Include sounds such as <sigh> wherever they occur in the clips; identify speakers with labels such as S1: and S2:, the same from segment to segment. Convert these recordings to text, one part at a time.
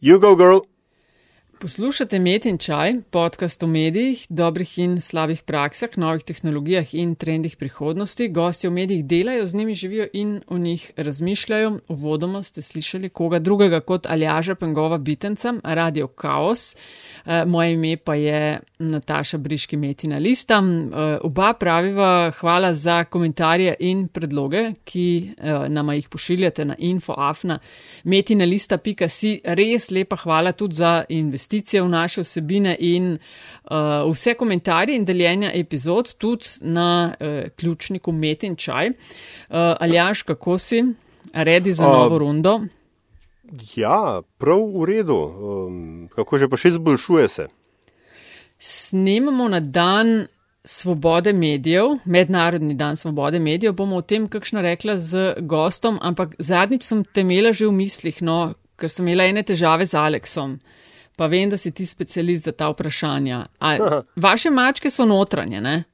S1: You go, girl!
S2: Poslušate Met in Čaj, podcast o medijih, dobrih in slabih praksah, novih tehnologijah in trendih prihodnosti. Gosti v medijih delajo, z njimi živijo in o njih razmišljajo. Uvodoma ste slišali koga drugega kot Aljaža Pengova Bitenca, Radio Chaos. Eh, moje ime pa je Nataša Briški Metina Lista. Eh, oba praviva hvala za komentarje in predloge, ki eh, nama jih pošiljate na infoafna metinalista.si. Res lepa hvala tudi za investicije v naše vsebine in uh, vse komentarje in deljenja epizod tudi na ključniku Met in Čaj. Aljaš, kako si? Redi za novo uh, rundo?
S1: Ja, prav v redu. Um, kako že pa še izboljšuje se?
S2: Snemamo na dan svobode medijev, mednarodni dan svobode medijev, bomo o tem kakšno rekla z gostom, ampak zadnjič sem temela že v mislih, no, ker sem imela ene težave z Aleksom. Pa vem, da si ti specialist za ta vprašanja. A, <laughs> vaše mačke so notranje, ne?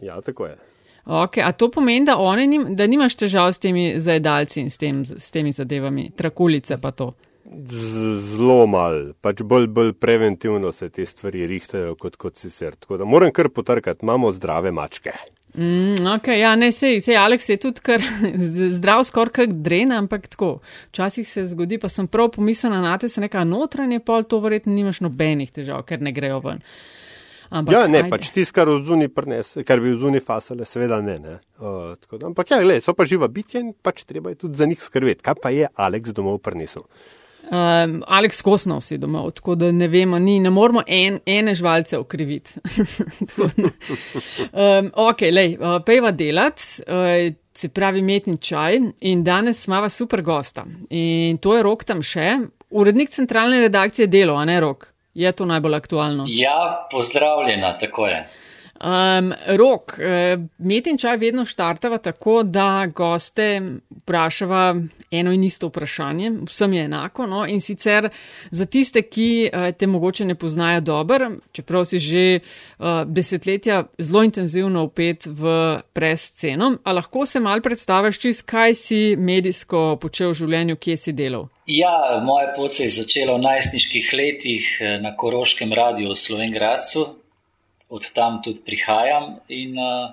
S1: Ja, tako je.
S2: Okay, a to pomeni, da, nim, da nimaš težav s temi zajedalci in s, tem, s temi zadevami, trakulice pa to?
S1: Zelo mal, pač bolj, bolj preventivno se te stvari rihtajajo kot, kot sicer. Tako da moram kar potrkati, imamo zdrave mačke.
S2: Mm, ok, ja, ne, sej, sej Aleks je tudi kar <laughs> zdrav, skoraj kak dren, ampak tako. Včasih se zgodi, pa sem prav pomislila na te, se neka notranje pol, to verjetno nimaš nobenih težav, ker ne grejo ven.
S1: Ampak, ja, ne, ajde. pač tisto, kar, kar bi v zuni fasale, seveda ne. ne. Uh, da, ampak ja, gledaj, so pa živa bitja in pač treba je tudi za njih skrbeti. Kaj pa je Aleks domov prinesel?
S2: Um, Aleks Kosnov si domov, tako da ne vemo, ni, ne moramo en, ene žvalce okriviti. <laughs> um, ok, lej, uh, pejva delat, uh, se pravi metni čaj in danes imamo super gosta. In to je rok tam še, urednik centralne redakcije Delo, a ne rok. Je to najbolj aktualno?
S3: Ja, pozdravljena, tako je.
S2: Um, rok, uh, met in čaj vedno štartava tako, da goste vprašava eno in isto vprašanje, vsem je enako. No? In sicer za tiste, ki uh, te mogoče ne poznajo dobro, čeprav si že uh, desetletja zelo intenzivno upet v presceno, a lahko se mal predstaviš, čist kaj si medijsko počel v življenju, kje si delal.
S3: Ja, moja pot se je začela v najstniških letih na Koroškem radiju v Slovengradcu, od tam tudi prihajam. In, uh,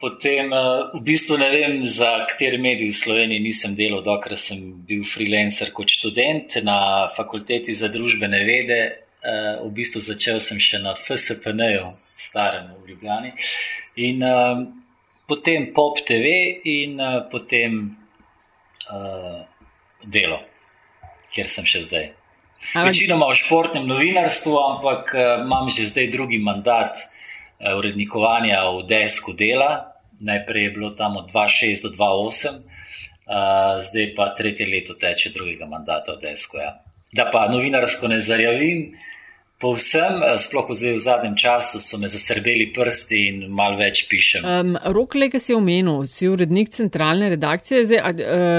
S3: potem uh, v bistvu ne vem, za kateri medij v Sloveniji nisem delal, dokler sem bil freelancer kot študent na fakulteti za družbene vede. Uh, v bistvu začel sem še na FSPN-ju, starem v Ljubljani. In uh, potem Pop TV in uh, potem uh, delo, kjer sem še zdaj. Večinoma v športnem novinarstvu, ampak uh, imam že zdaj drugi mandat uh, urednikovanja v desku dela. Najprej je bilo tam od 2006 do 2008, uh, eh, zdaj pa tretje leto teče drugega mandata v desku. Ja. Da pa novinarsko ne zarjavim, Povsem, eh, sploh v zadnjem času, so me zasrbeli prsti in malo več pišem.
S2: Um, Rok, le, ki si omenil, si urednik centralne redakcije, zdaj, a,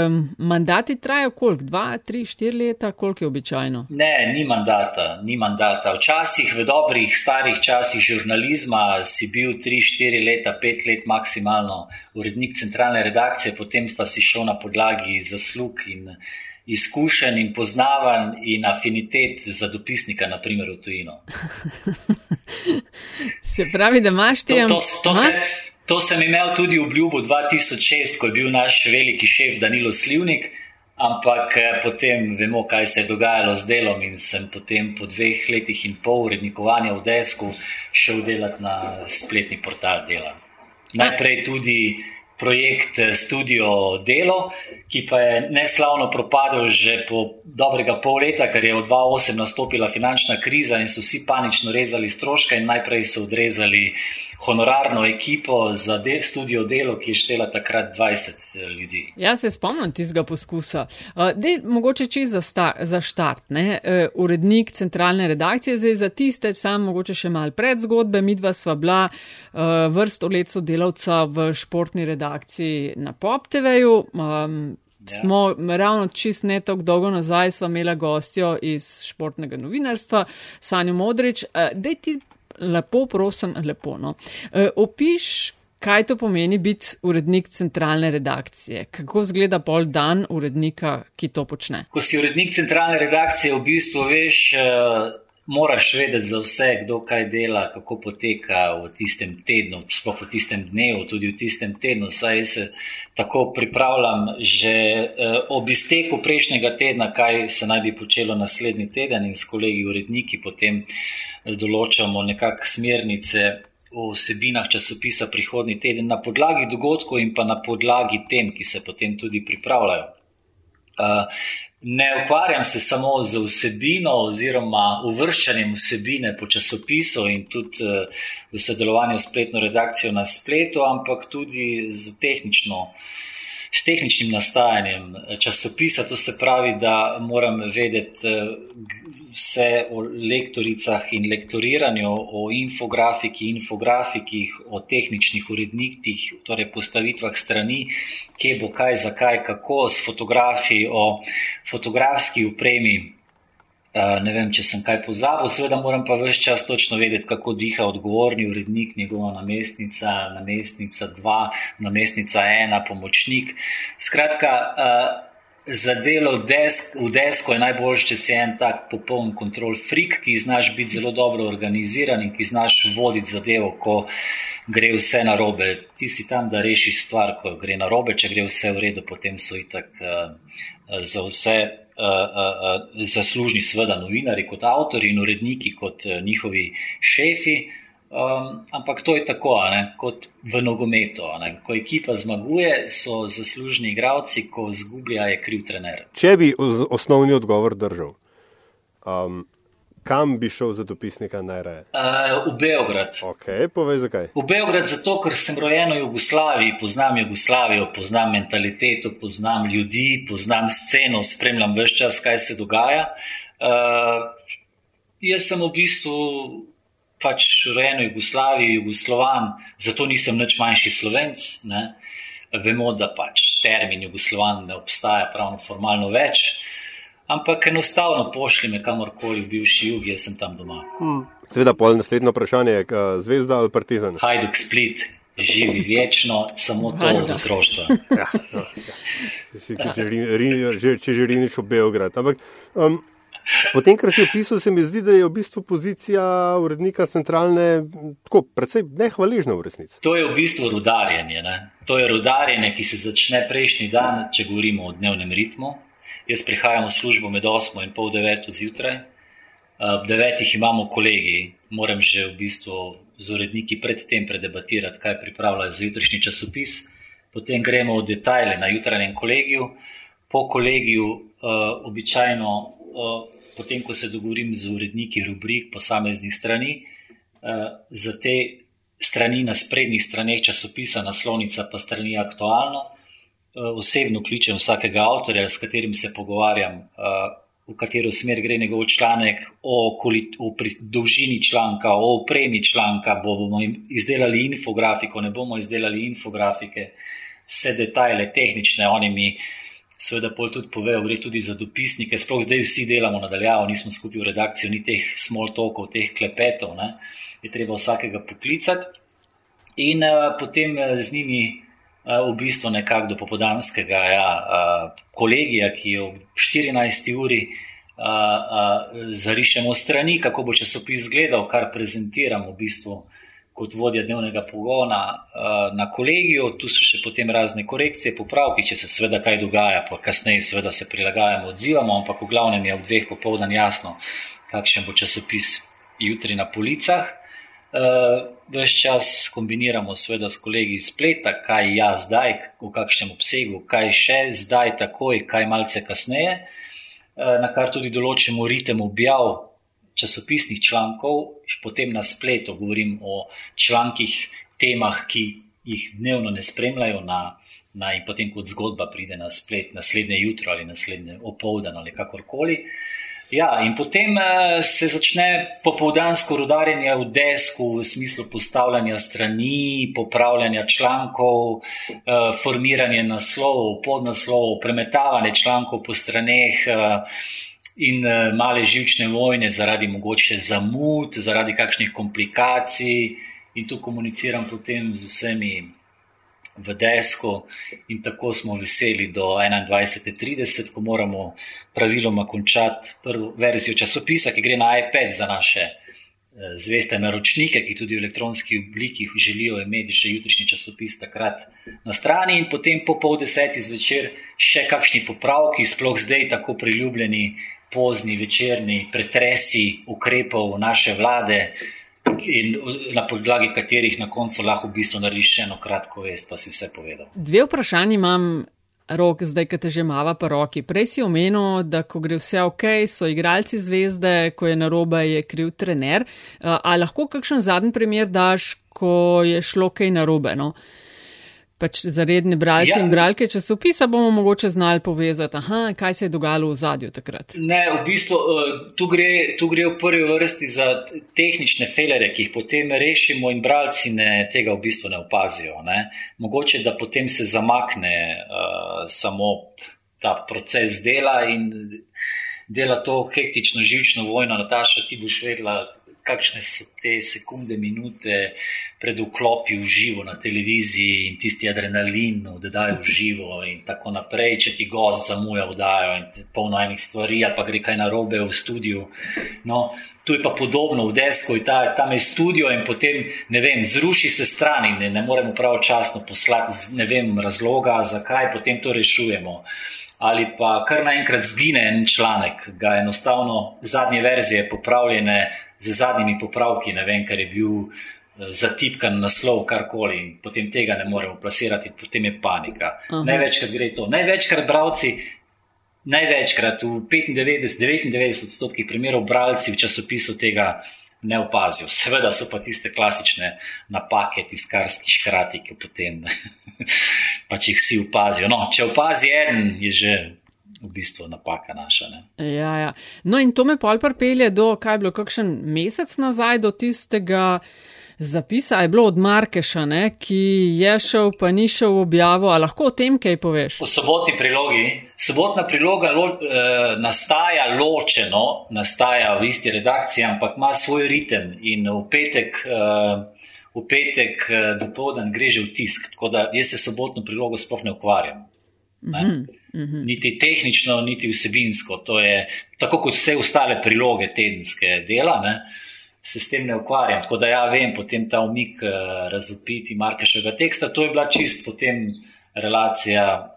S2: um, mandati trajajo koliko? Dva, tri, štiri leta, koliko je običajno?
S3: Ne, ni mandata, ni mandata. Včasih, v dobrih, starih časih žurnalizma, si bil tri, štiri leta, pet let maksimalno urednik centralne redakcije, potem pa si šel na podlagi zaslug in izkušenj in poznavanj in afinitet za dopisnika, naprimer v tujino. <laughs>
S2: se pravi, da imaš te
S3: to, to, to, to sem imel tudi v obljubo 2006, ko je bil naš veliki šef Danilo Slivnik. Ampak eh, potem vemo, kaj se je dogajalo z delom, in sem potem po dveh letih in pol urednikovanja v Desku šel delati na spletni portal dela. Najprej tudi projekt eh, Studio Delo, ki pa je neslavno propadel že po dobrega pol leta, ker je v 2008 nastopila finančna kriza in so vsi panično rezali stroške in najprej so odrezali honorarno ekipo za de studio delo, ki je štela takrat 20 eh, ljudi.
S2: Ja, se spomnim tistega poskusa. Uh, dej, mogoče čez za, star, za štart, ne? Uh, urednik centralne redakcije, zdaj za tiste, sam mogoče še mal pred zgodbe, midva sva bila vrsto let sodelavca v športni redakciji na Pop TV-ju. Um, Ja. Smo ravno čist ne tako dolgo nazaj, smo imeli gostjo iz športnega novinarstva, Sanjo Modrič. Dej ti lepo, prosim, lepo. No. E, opiš, kaj to pomeni biti urednik centralne redakcije? Kako zgleda pol dan urednika, ki to počne?
S3: Ko si urednik centralne redakcije, v bistvu veš, uh, moraš vedeti za vse, kdo kaj dela, kako poteka v tistem tednu, sploh v tistem dnevu, tudi v tistem tednu. Saj se tako pripravljam že uh, ob izteku prejšnjega tedna, kaj se naj bi počelo naslednji teden in s kolegi uredniki potem določamo nekakšne smernice o vsebinah časopisa prihodnji teden na podlagi dogodkov in pa na podlagi tem, ki se potem tudi pripravljajo. Uh, ne ukvarjam se samo z vsebino oziroma uvrščanjem vsebine po časopisu in tudi uh, v sodelovanju s spletno redakcijo na spletu, ampak tudi z tehnično uh, s tehničnim nastajanjem časopisa, to se pravi, da moram vedeti eh, vse o lektoricah in lektoriranju, o infografiki, infografikih, o tehničnih urednikih, torej postavitvah strani, kje bo kaj, zakaj, kako, s fotografiji, o fotografski upremi. Eh, ne vem, če sem kaj pozabil, seveda moram pa vse čas točno vedeti, kako diha odgovorni urednik, njegova namestnica, namestnica dva, namestnica ena, pomočnik. Skratka, eh, za delo desk, v desku je najboljše, če si en tak popoln kontrol frik, ki znaš biti zelo dobro organiziran in ki znaš voditi zadevo, ko gre vse na robe. Ti si tam, da rešiš stvar, ko gre na robe, če gre vse v redu, potem so itak uh, za vse uh, zaslužni, seveda, novinari kot avtori in uredniki kot njihovi šefi. Um, ampak to je tako, ne, kot v nogometu. Ne. Ko ekipa zmaguje, so zaslužni igravci, ko zgublja, je kriv trener.
S1: Če bi osnovni odgovor držal, um, kam bi šel za dopisnika najraje?
S3: Uh, v Beograd.
S1: Okay, povej zakaj.
S3: V Beograd zato, ker sem rojen v Jugoslaviji, poznam Jugoslavijo, poznam mentaliteto, poznam ljudi, poznam sceno, spremljam vse čas, kaj se dogaja. Uh, jaz sem v bistvu pač rojen v Jugoslaviji, Jugoslovan, zato nisem nič manjši slovenc. Ne? Vemo, da pač termin Jugoslovan ne obstaja pravno formalno več ampak enostavno pošlji me kamorkoli v bivši jug, jaz sem tam doma. Hmm.
S1: Seveda, pol naslednje vprašanje je, zvezda ali partizan?
S3: Hajduk split. Živi večno, samo to od otroštva. Ja, no,
S1: ja. Če že riniš v Beograd. Ampak, um, po tem, kar si opisal, se mi zdi, da je v bistvu pozicija urednika centralne tako precej nehvaležna v resnici.
S3: To je v bistvu rudarjenje. Ne? To je rudarjenje, ki se začne prejšnji dan, če govorimo o dnevnem ritmu. Jaz prihajam v službo med 8 in pol 9 zjutraj, ob 9 imamo kolegi, moram že v bistvu z uredniki predtem predebatirati, kaj pripravljajo za jutrišnji časopis. Potem gremo v detajle na jutranjem kolegiju. Po kolegiju, uh, običajno, uh, potem ko se dogovorim z uredniki rubrik posameznih strani, uh, za te strani na sprednjih straneh časopisa, naslovnica pa strani aktualno. Eh, osebno kličem vsakega avtorja, s katerim se pogovarjam, eh, v katero smer gre njegov članek, o, o dolžini članka, o opremi članka, bomo izdelali infografiko, ne bomo izdelali infografike, vse detajle, tehnične, oni mi. Seveda, pol tudi povejo, gre tudi za dopisnike. Sploh zdaj vsi delamo nadaljavo, nismo skupaj v redakciji, ni teh small talkov, teh klepetov, ne? je treba vsakega poklicati in uh, potem z njimi v bistvu nekako do popodanskega ja, kolegija, ki je ob 14. uri zarišemo strani, kako bo časopis izgledal, kar prezentiram v bistvu kot vodja dnevnega pogona na kolegiju. Tu so še potem razne korekcije, popravki, če se seveda kaj dogaja, pa kasneje seveda se prilagajamo, odzivamo, ampak v glavnem je ob dveh popovdan jasno, kakšen bo časopis jutri na policah. Uh, Ves čas kombiniramo seveda s kolegi iz spleta, kaj ja zdaj, v kakšnem obsegu, kaj še zdaj, takoj, kaj malce kasneje, uh, na kar tudi določimo ritem objav časopisnih člankov, potem na spletu govorim o člankih, temah, ki jih dnevno ne spremljajo, na, na, in potem kot zgodba pride na splet naslednje jutro ali naslednje opoldan ali kakorkoli. Ja, in potem uh, se začne popoldansko rudarjenje v desku, v smislu postavljanja strani, popravljanja člankov, uh, formiranje naslovov, podnaslovov, premetavanje člankov po straneh uh, in male živčne vojne zaradi mogoče zamud, zaradi kakšnih komplikacij. in tu komuniciram potem z vsemi v desku, in tako smo veseli do 21:30, ko moramo praviloma končati prvo verzijo časopisa, ki gre na iPad za naše eh, zveste naročnike, ki tudi v elektronski obliki želijo imeti še jutrišnji časopis takrat na strani, in potem po pol desetih zvečer še kakšni popravki, sploh zdaj tako priljubljeni. Pozni večerni pretresi ukrepov naše vlade, in na podlagi katerih na koncu lahko v bistvu narediš eno kratko vest, pa si vse povedal.
S2: Dve vprašanji imam. Rok, zdaj, ki te že mava po roki. Prej si omenil, da ko gre vse ok, so igralci zvezde, ko je narobe, je kriv trener. A lahko kakšen zadnji primer daš, ko je šlo kaj narobe? No? Uh, pač za redne bralce ja. in bralke časopisa bomo mogoče znali povezati, aha, kaj se je dogajalo v zadju takrat.
S3: Ne, v bistvu uh, tu gre, tu gre v prvi vrsti za tehnične felere, ki jih potem rešimo in bralci ne, tega v bistvu ne opazijo. Ne. Mogoče, da potem se zamakne uh, samo ta proces dela in dela to hektično, živčno vojno. Nataša, ti boš vedela, kakšne so te sekunde, minute pred vklopi v živo na televiziji in tisti adrenalin, da dajo živo in tako naprej. Če ti gost zamuja, vdajo in polno enih stvari, pa gre kaj narobe v studiu. No, tu je pa podobno v desku, ta, tam je studio in potem, ne vem, zruši se stran in ne, ne moremo pravočasno poslati, ne vem, razloga, zakaj potem to rešujemo. Ali pa kar naenkrat zgine en članek, ga enostavno zadnje verzije popravljene z zadnjimi popravki, ne vem, ker je bil eh, zatipkan naslov, karkoli, in potem tega ne moremo plasirati, potem je panika. Uh -huh. Največkrat gre to. Največkrat bravci, največkrat v 95-99 odstotkih primerov bravci v časopisu tega. Ne opazijo, seveda so pa tiste klasične napake, tiskarski škrati, ki potem <laughs> pač jih vsi opazijo. No, če opazi en, je že v bistvu napaka naša.
S2: Ja, ja. No, in to me pol pripelje do, kaj je bilo, kakšen mesec nazaj, do tistega zapisa, je bilo od Markeša, ne, ki je šel, pa ni šel v objavo. A lahko o tem kaj poveš?
S3: Po sobotni prilogi. Sobotna priloga lo, e, nastaja ločeno, nastaja v isti redakciji, ampak ima svoj ritem in v petek. E, V petek eh, do povdan gre že v tisk, tako da jaz se sobotno prilogo sploh ne ukvarjam. Mm -hmm. -hmm. niti tehnično, niti vsebinsko. To je tako kot vse ostale priloge tedenske dela, ne, se s tem ne ukvarjam. Tako da ja, vem, potem ta umik uh, razupiti markešega teksta, to je bila čist potem relacija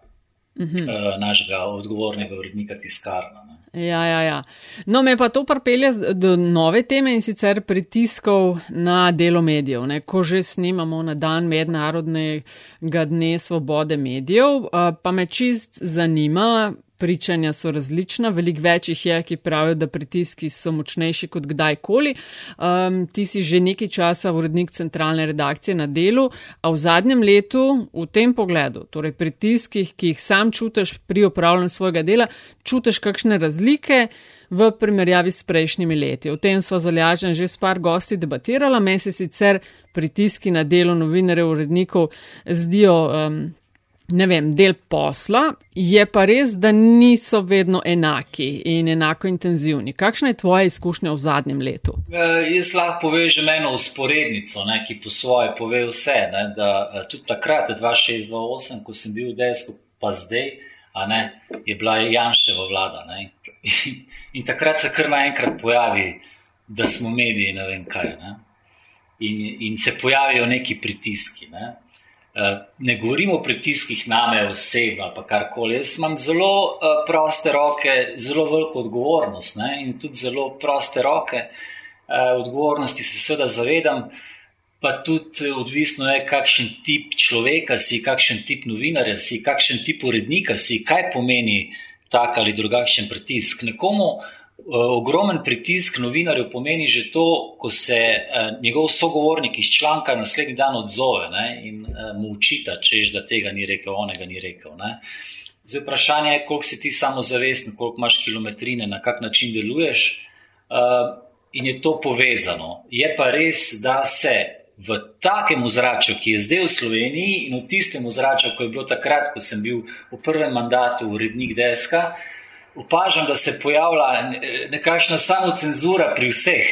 S3: mm -hmm. uh, našega odgovornega urednika tiskarna.
S2: Ja, ja, ja. No, me pa to pripelje do nove teme in sicer pritiskov na delo medijev. Ne? Ko že snimamo na dan mednarodnega dne svobode medijev, pa me čist zanima, pričanja so različna, veliko več jih je, ki pravijo, da pritiski so močnejši kot kdajkoli. Um, ti si že nekaj časa urednik centralne redakcije na delu, a v zadnjem letu v tem pogledu, torej pritiskih, ki jih sam čutiš pri upravljanju svojega dela, čutiš kakšne razlike. V primerjavi s prejšnjimi leti. O tem smo zalažen že s par gosti debatirala, meni se sicer pritiski na delo novinarjev, urednikov zdijo um, ne vem, del posla, je pa res, da niso vedno enaki in enako intenzivni. Kakšna je tvoja izkušnja v zadnjem letu?
S3: E, jaz lahko povežem eno usporednico, ne, ki po svoje pove vse. Ne, da, e, tudi takrat, 2006-2008, ko sem bil v desku, pa zdaj, ne, je bila Janševa vlada. Ne, in, in takrat se kar naenkrat pojavi, da smo mediji, ne vem kaj. Ne, in, in se pojavijo neki pritiski. Ne. Eh, ne govorimo o pritiskih name osebno ali karkoli. Jaz imam zelo uh, proste roke, zelo veliko odgovornost ne? in tudi zelo proste roke. Uh, odgovornosti se seveda zavedam, pa tudi odvisno je, kakšen tip človeka si, kakšen tip novinarja si, kakšen tip urednika si, kaj pomeni tak ali drugačen pritisk. Nekomu uh, Eh, ogromen pritisk novinarjev pomeni že to, ko se uh, njegov sogovornik iz članka naslednji dan odzove ne, in uh, mu učita, češ, da tega ni rekel, onega ni rekel. Ne. Zdaj, vprašanje je, koliko si ti samozavesten, koliko imaš kilometrine, na kak način deluješ. Uh, in je to povezano. Je pa res, da se v takem ozračju, ki je zdaj v Sloveniji, in v tistem ozračju, ko je bilo takrat, ko sem bil v prvem mandatu urednik deska, uh, opažam, da se pojavlja nekakšna samocenzura pri vseh.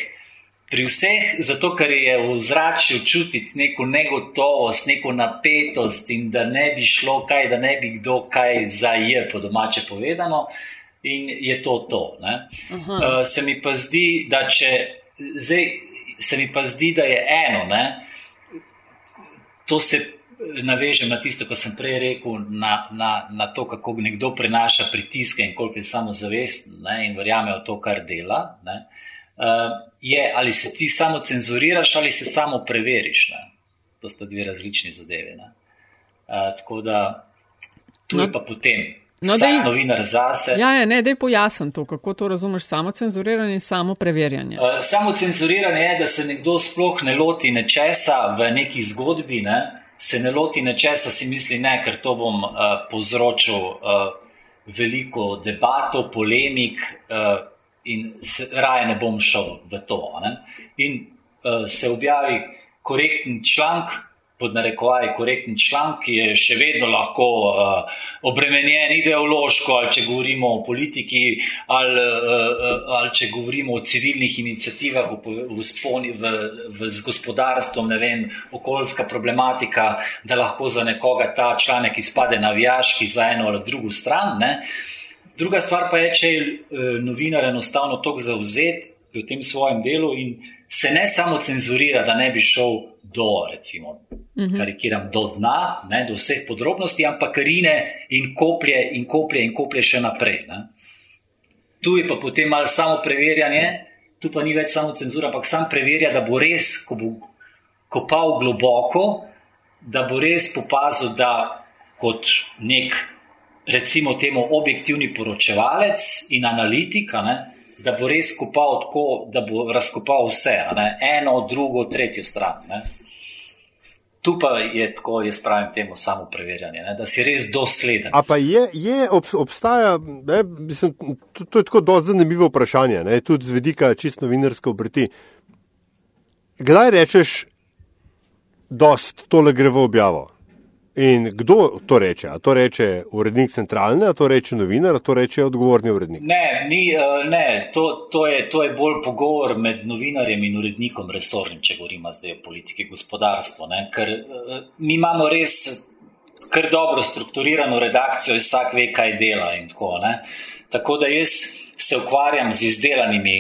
S3: pri vseh, zato ker je v zraku čutiti neko negotovost, neko napetost in da ne bi šlo kaj, da ne bi kdo kaj zajel, po domače povedano, in je to to. Uh, se mi pa zdi, da če zdaj, se mi pa zdi, da je eno, ne? to se navežem na tisto, kar sem prej rekel, na, na, na to, kako nekdo prenaša pritiske in koliko je samozavesten in verjame v to, kar dela. Ne? uh, je, ali se ti samo cenzuriraš ali se samo preveriš. Ne? To sta dve različni zadevi. Uh, tako da tu no, je pa potem. No, dej, novinar zase.
S2: Ja, ja, ne, da je pojasnil to, kako to razumeš, samo cenzuriranje in samo preverjanje.
S3: Uh, samo cenzuriranje je, da se nekdo sploh ne loti nečesa v neki zgodbi, ne? Se ne loti nečesa, si misli, ne, ker to bom uh, povzročil uh, veliko debato, polemik. Uh, in se, raje ne bom šel v to. Ne? In uh, se objavi korekten članek, pod narekovaj korekten članek, ki je še vedno lahko uh, obremenjen ideološko, ali če govorimo o politiki, ali, uh, ali če govorimo o civilnih inicijativah v, sponi, v, v gospodarstvu, ne vem, okoljska problematika, da lahko za nekoga ta članek izpade navijaški za eno ali drugo stran. Ne? Druga stvar pa je, če je eh, novinar enostavno tako zauzet v tem svojem delu in se ne samo cenzurira, da ne bi šel do, recimo, mhm. karikiram, do dna, ne, do vseh podrobnosti, ampak rine in koplje in koplje in koplje še naprej. Ne. Tu je pa potem malo samo preverjanje, tu pa ni več samo cenzura, ampak sam preverja, da bo res, ko bo kopal globoko, da bo res popazil, da kot nek recimo temu objektivni poročevalec in analitika, ne, da bo res kopal tako, da bo razkopal vse, eno, drugo, tretjo stran. Ne. Tu pa je tako, jaz pravim temu samo preverjanje, ne, da si res dosleden.
S1: A pa je, je ob, obstaja, ne, mislim, to, to je tako dosti zanimivo vprašanje, ne, tudi z vedika čisto novinarske obrti. Kdaj rečeš, da tole gre v objavo? In kdo to reče? A to reče urednik centralne, a to reče novinar, a to reče odgovorni urednik?
S3: Ne, ni, eh, ne to, to, je, to je bolj pogovor med novinarjem in urednikom resornim, če govorimo zdaj o politiki gospodarstva. Ne? Ker eh, mi imamo res kar dobro strukturirano redakcijo, vsak ve, kaj dela in tako. Ne? Tako da jaz se ukvarjam z izdelanimi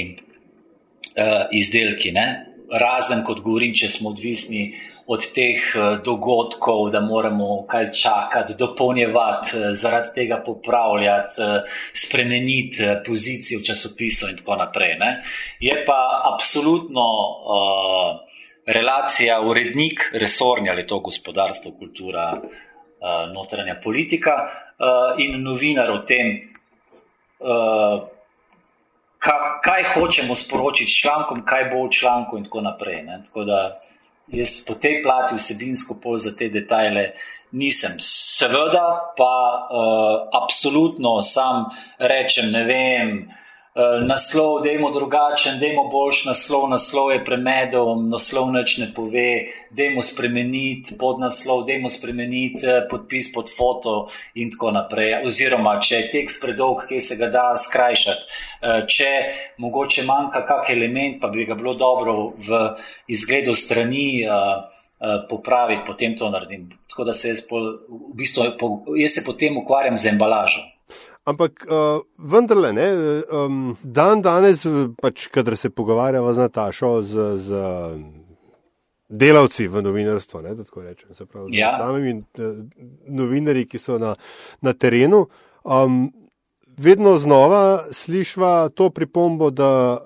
S3: uh, izdelki, ne? Razen kot govorim, če smo odvisni od teh eh, dogodkov, da moramo kaj čakati, dopolnjevati, eh, zaradi tega popravljati, eh, spremeniti pozicijo v časopisu in tako naprej. Ne. Je pa absolutno uh, relacija urednik, resorni ali to gospodarstvo, kultura, uh, notranja politika uh, in novinar o tem. Uh, Kaj hočemo sporočiti s člankom, kaj bo v članku, in tako naprej. Tako da, jaz po tej plati vsebinsko pol za te detajle nisem. Seveda pa uh, absolutno sam rečem, ne vem, naslov, dajmo drugačen, dajmo boljš naslov, naslov je premedel, naslov neč ne pove, dajmo spremeniti podnaslov, dajmo spremeniti uh, podpis pod foto in tako naprej. Oziroma, če je tekst predolg, kje se ga da skrajšati. Uh, če mogoče manjka kak element, pa bi ga bilo dobro v izgledu strani. Popraviti, potem to naredim. Tako da se jaz, po, v bistvu, po, jaz se potem ukvarjam z embalažo.
S1: Ampak uh, vendarle, ne, um, dan danes, pač, kadar se pogovarjava z Natašo, z, z delavci v novinarstvu, ne, tako rečem, se pravi, ja. z samimi novinarji, ki so na, na terenu, um, vedno znova slišva to pripombo, da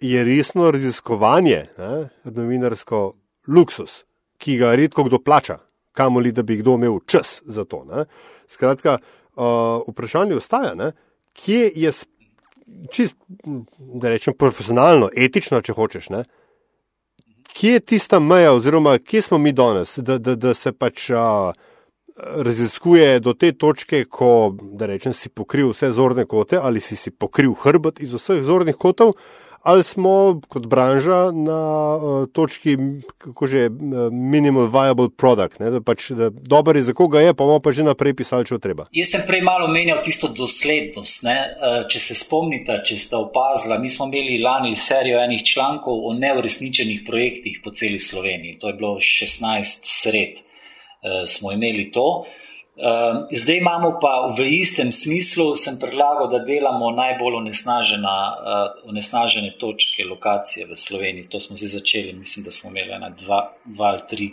S1: je resno raziskovanje ne, novinarsko luksus, ki ga redko kdo plača, kamoli da bi kdo imel čas za to. Ne. Skratka, uh, vprašanje ostaja, ne? kje je, čist, da rečem, profesionalno, etično, če hočeš, ne? kje je tista meja, oziroma kje smo mi danes, da, da, da se pač uh, raziskuje do te točke, ko, da rečem, si pokril vse zorne kote ali si si pokril hrbet iz vseh zornih kotov, ali smo kot branža na uh, točki, kako že, minimal viable product, ne, da pač da dober je za koga je, pa bomo pa že naprej pisali, če treba.
S3: Jaz sem prej malo menjal tisto doslednost. Ne. Če se spomnite, če ste opazili, mi smo imeli lani serijo enih člankov o neuresničenih projektih po celi Sloveniji. To je bilo 16 sred. Eh, smo imeli to. Ehm, zdaj imamo pa v istem smislu, sem predlagal, da delamo najbolj eh, onesnažene točke, lokacije v Sloveniji. To smo zdaj začeli, mislim, da smo imeli ena, dva, dva ali tri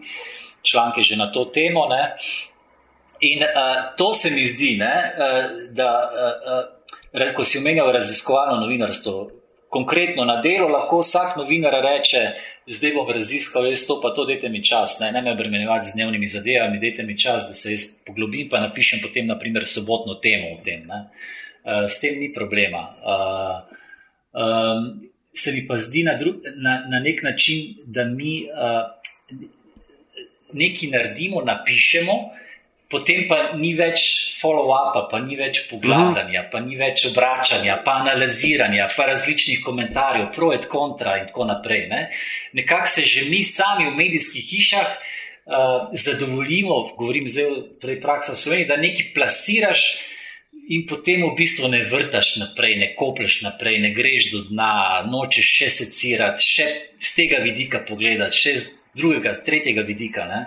S3: članke že na to temo. Ne? In uh, to se mi zdi, ne, uh, da uh, uh, ko si omenjal raziskovalno novinarstvo, konkretno na delo lahko vsak novinar reče, zdaj bom raziskal, jaz to pa to, dajte mi čas, ne, ne me obremenjevati z dnevnimi zadevami, dajte mi čas, da se jaz poglobim, pa napišem potem, naprimer, sobotno temo o tem. Ne. Uh, s tem ni problema. Uh, um, se mi pa zdi na, dru, na, na nek način, da mi uh, nekaj naredimo, napišemo, potem pa ni več follow-upa, pa ni več poglabljanja, pa ni več obračanja, pa analiziranja, pa različnih komentarjev, pro et kontra in tako naprej. Ne? Nekako se že mi sami v medijskih hišah uh, zadovoljimo, govorim zdaj prej praksa Slovenije, da nekaj plasiraš. In potem v bistvu ne vrtaš naprej, ne koplješ naprej, ne greš do dna, nočeš še secirati, še z tega vidika pogledati, še z drugega, z tretjega vidika. Ne?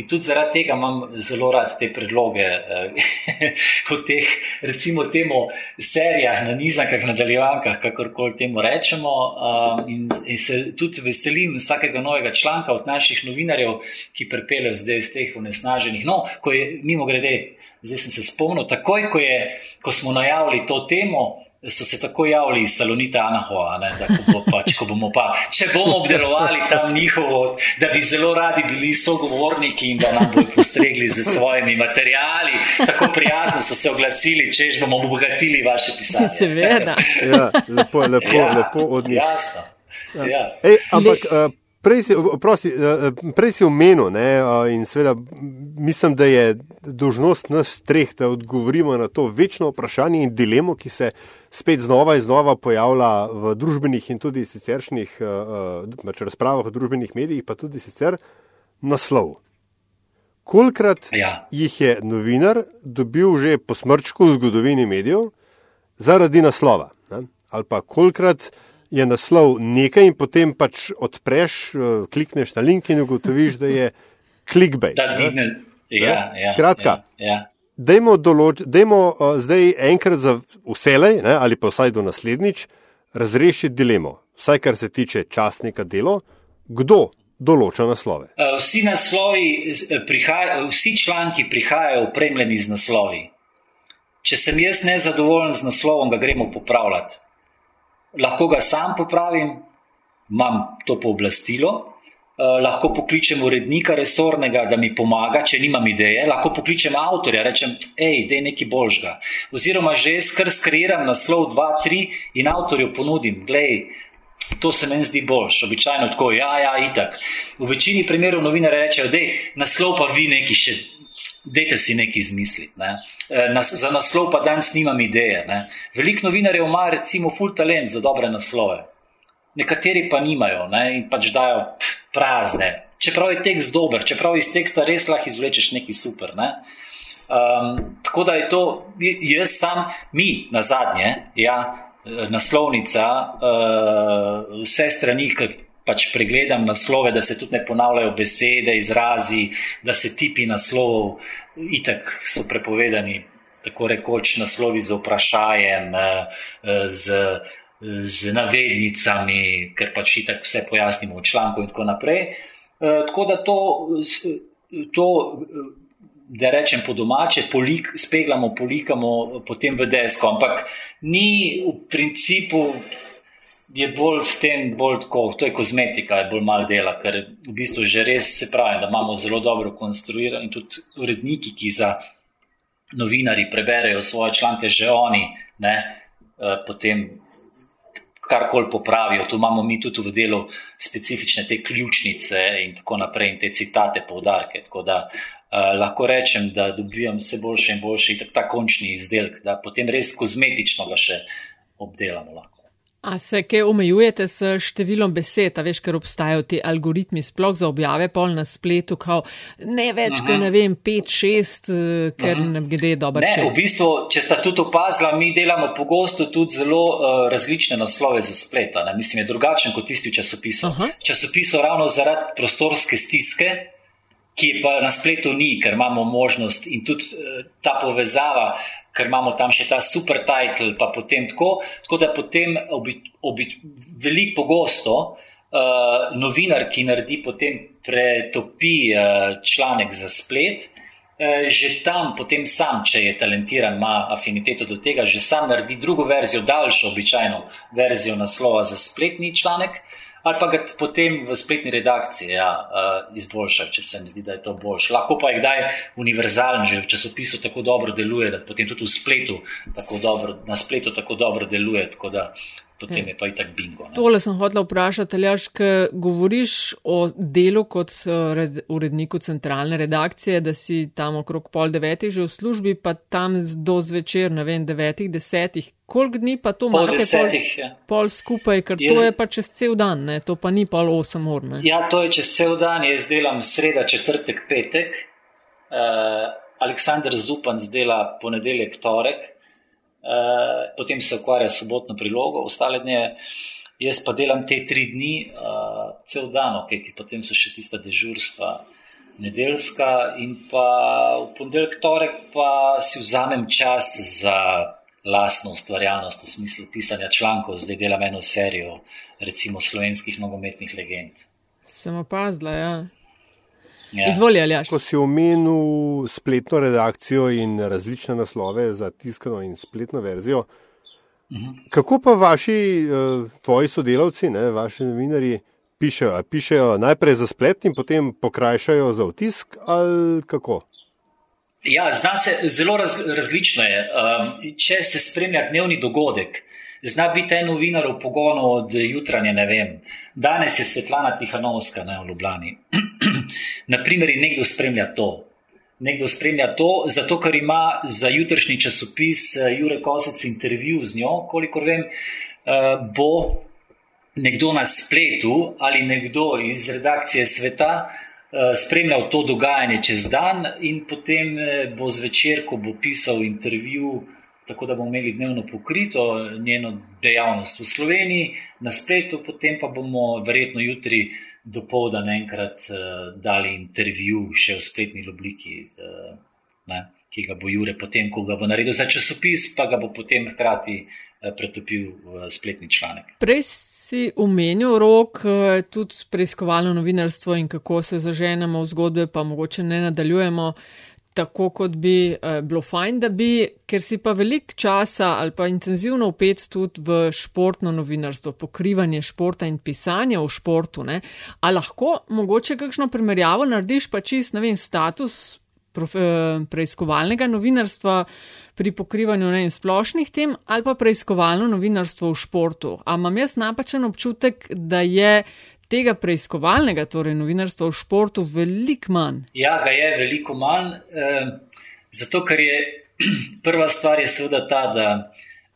S3: In tudi zaradi tega imam zelo rad te predloge eh, <laughs> o teh, recimo, temu serijah, na nizankah, nadaljevankah, kakorkoli temu rečemo. Um, in, in se tudi veselim vsakega novega članka od naših novinarjev, ki prepeljejo zdaj iz teh unesnaženih. No, ko je mimo grede, zdaj sem se spomnil, takoj, ko, je, ko smo najavili to temo so se tako javili iz Salonita Anahoa, ne, da bo pač, ko bomo pa, če bomo obdelovali tam njihovo, da bi zelo radi bili sogovorniki in da nam bodo postregli z svojimi materijali, tako prijazno so se oglasili, čež bomo obogatili vaše pisanje. <laughs>
S2: Seveda.
S1: Ja, lepo, lepo, ja, lepo od njih.
S3: Jasno. Ja. Ja.
S1: Ej, ampak, uh, Prej si, prosti, eh, eh, prej si omenil ne, in seveda mislim, da je dožnost nas treh, da odgovorimo na to večno vprašanje in dilemo, ki se spet znova in znova pojavlja v družbenih in tudi siceršnjih uh, razpravah v družbenih medijih, pa tudi sicer naslov. Kolikrat ja. jih je novinar dobil že po smrčku v zgodovini medijev zaradi naslova? Ne? Ali pa kolikrat je naslov nekaj in potem pač odpreš, klikneš na link in ugotoviš, da je clickbait.
S3: Ja, ja,
S1: Skratka.
S3: Ja, ja.
S1: Dajmo, določ, dajmo uh, zdaj enkrat za vselej, ne, ali pa vsaj do naslednjič, razrešiti dilemo, vsaj kar se tiče časnika delo, kdo določa naslove.
S3: Vsi, naslovi, prihaj, vsi članki prihajajo opremljeni z naslovi. Če sem jaz nezadovoljen z naslovom, ga gremo popravljati. Lahko ga sam popravim, imam to pooblastilo, Eh, lahko pokličem urednika resornega, da mi pomaga, če nimam ideje, lahko pokličem avtorja, rečem, hej, da je nekaj božga. Oziroma, že skr skreiram naslov 2-3 in avtorju ponudim, gledaj, to se meni zdi boljš, običajno tako, ja, ja, itak. V večini primerov novinare rečejo, je naslov pa vi neki še. Dajte si nekaj izmisliti. Ne. Eh, nas, za naslov pa danes nimam ideje. Ne. Veliko novinarjev ima, recimo, full talent za dobre naslove nekateri pa nimajo ne, in pač dajo prazne. Čeprav je tekst dober, čeprav iz teksta res lahko izvlečeš nekaj super. Ne. Um, tako da je to, jaz sam, mi na zadnje, ja, naslovnica, uh, vse strani, ki pač pregledam naslove, da se tudi ne ponavljajo besede, izrazi, da se tipi naslovov, itak so prepovedani, tako rekoč naslovi z vprašanjem, uh, z z navednicami, ker pač tako vse pojasnimo v članku in tako naprej. E, tako da to, to da rečem po domače, polik, speglamo, polikamo potem v desko, ampak ni v principu. Je bolj s tem, bolj tako, to je kozmetika, je bolj malo dela, ker v bistvu že res se pravi, da imamo zelo dobro konstruirano in tudi uredniki, ki za novinari preberejo svoje članke, že oni, ne, e, potem karkoli popravijo. Tu imamo mi tudi v delu specifične te ključnice in tako naprej, in te citate, poudarke. Tako da Uh, lahko rečem, da dobivam vse boljše in boljše, tako ta končni izdelek, da potem res kozmetično ga še obdelamo. Lahko.
S2: A se kaj omejujete s številom besed, a veš, ker obstajajo ti algoritmi sploh za objave pol na spletu, kao ne več, uh -huh. kot ne vem, 5-6, eh, ker uh -huh. ne gre dobro.
S3: Ne, v bistvu, če sta tudi opazila, mi delamo pogosto tudi zelo uh, različne naslove za splet. Mislim, je drugačen kot tisti v časopisu. Uh -huh. Časopisu ravno zaradi prostorske stiske. Ki pa na spletu ni, ker imamo možnost in tudi uh, ta povezava, ker imamo tam še ta super title, pa potem tako. Tako da potem obi, obi, veliko pogosto uh, novinar, ki naredi potem pretopi uh, članek za splet, uh, že tam potem sam, če je talentiran, ima afiniteto do tega, že sam naredi drugo verzijo, daljšo, običajno verzijo naslova za spletni članek ali pa ga potem v spletni redakciji ja, uh, izboljša, če se mi zdi, da je to boljše. Lahko pa je kdaj univerzalen, že v časopisu tako dobro deluje, da potem tudi v spletu tako dobro, na spletu tako dobro deluje. Tako da potem je pa i tak bingo. Ne?
S2: Tole sem hotel vprašati, Aljaš, ker govoriš o delu kot eh, uredniku centralne redakcije, da si tam okrog pol devetih že v službi, pa tam do zvečer, ne vem, devetih, desetih. Koliko dni pa to imate
S3: desetih,
S2: pol, ja. pol skupaj, ker jaz, to je pa čez cel dan, ne? to pa ni pol osem ur. Ne?
S3: Ja, to je čez cel dan, jaz delam sreda, četrtek, petek. Uh, Aleksandr Zupan zdela ponedeljek, torek. Eh, potem se ukvarja s sobotno prilogo, ostale dni, jaz pa delam te tri dni, uh, cel dan, ok, ki potem so še tista dežurstva, nedeljska in pa v ponedeljek, torek pa si vzamem čas za lastno ustvarjalnost v smislu pisanja člankov, zdaj delam eno serijo, recimo slovenskih nogometnih legend.
S2: Sem opazila, ja. Ja. Izvoli, Aljaš.
S1: Ko si omenil spletno redakcijo in različne naslove za tiskano in spletno verzijo, mhm. kako pa vaši, uh, tvoji sodelavci, ne, vaši novinari, pišejo? Pišejo najprej za splet in potem pokrajšajo za otisk ali kako?
S3: Ja, zna se zelo raz, različno. Je. Um, če se spremlja dnevni dogodek, zna biti en novinar v pogonu od jutranje, ne vem. Danes je Svetlana Tihanovska v Ljubljani. <clears throat> Naprimer, nekdo spremlja to. Nekdo spremlja to, zato ker ima za jutrišnji časopis eh, Jure Kosec intervju z njo, kolikor vem, eh, bo nekdo na spletu ali nekdo iz redakcije sveta eh, spremljal to dogajanje čez dan in potem bo zvečer, ko bo pisal intervju, tako da bomo imeli dnevno pokrito njeno dejavnost v Sloveniji, na spletu, potem pa bomo verjetno jutri do povdan enkrat uh, dali intervju še v spletni obliki, uh, ne, ki ga bo Jure potem, ko ga bo naredil za časopis, pa ga bo potem hkrati uh, pretopil v spletni članek.
S2: Prej si omenil rok, tudi preiskovalno novinarstvo in kako se zaženemo v zgodbe, pa mogoče ne nadaljujemo. Uh, tako, kot bi uh, bilo fajn, da bi, ker si pa velik časa ali pa intenzivno upet tudi v športno novinarstvo, pokrivanje športa in pisanje v športu. Ne? A lahko mogoče kakšno primerjavo narediš pa čist, ne vem, status prof, uh, preiskovalnega novinarstva pri pokrivanju ne, splošnih tem ali pa preiskovalno novinarstvo v športu. A imam jaz napačen občutek, da je tega preiskovalnega, torej novinarstva v športu, veliko manj.
S3: Ja, ga je veliko manj. Eh, zato, ker je <clears throat> prva stvar, je seveda ta, da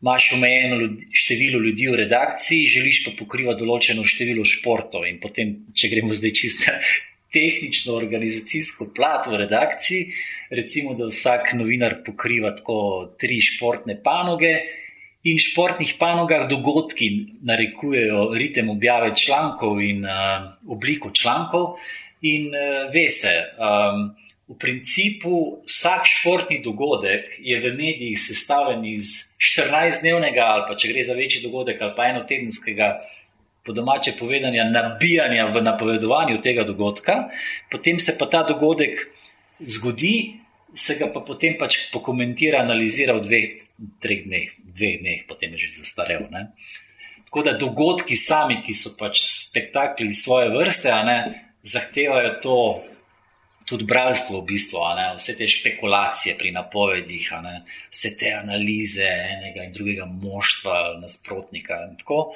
S3: imaš omejeno ljudi, število ljudi v redakciji, želiš pa pokrivati določeno število športov. In potem, če gremo zdaj čisto <laughs> tehnično, organizacijsko plat v redakciji, recimo, da vsak novinar pokriva tako tri športne panoge in športnih panogah dogodki narekujejo ritem objave člankov in uh, obliko člankov. In uh, ve se, um, v principu vsak športni dogodek je v medijih sestavljen iz 14-dnevnega ali pa če gre za večji dogodek ali pa enotedenskega. Po domače povedanja, nabijanja v napovedovanju tega dogodka, potem se pa ta dogodek zgodi, se ga pa potem pač pokomentira, analizira v dveh, treh dneh dveh dneh, potem je že zastarel. Ne? Tako da dogodki sami, ki so pač spektakli svoje vrste, ne, zahtevajo to tudi bralstvo, v bistvu, vse te špekulacije pri napovedih, vse te analize enega in drugega moštva, nasprotnika. In tako,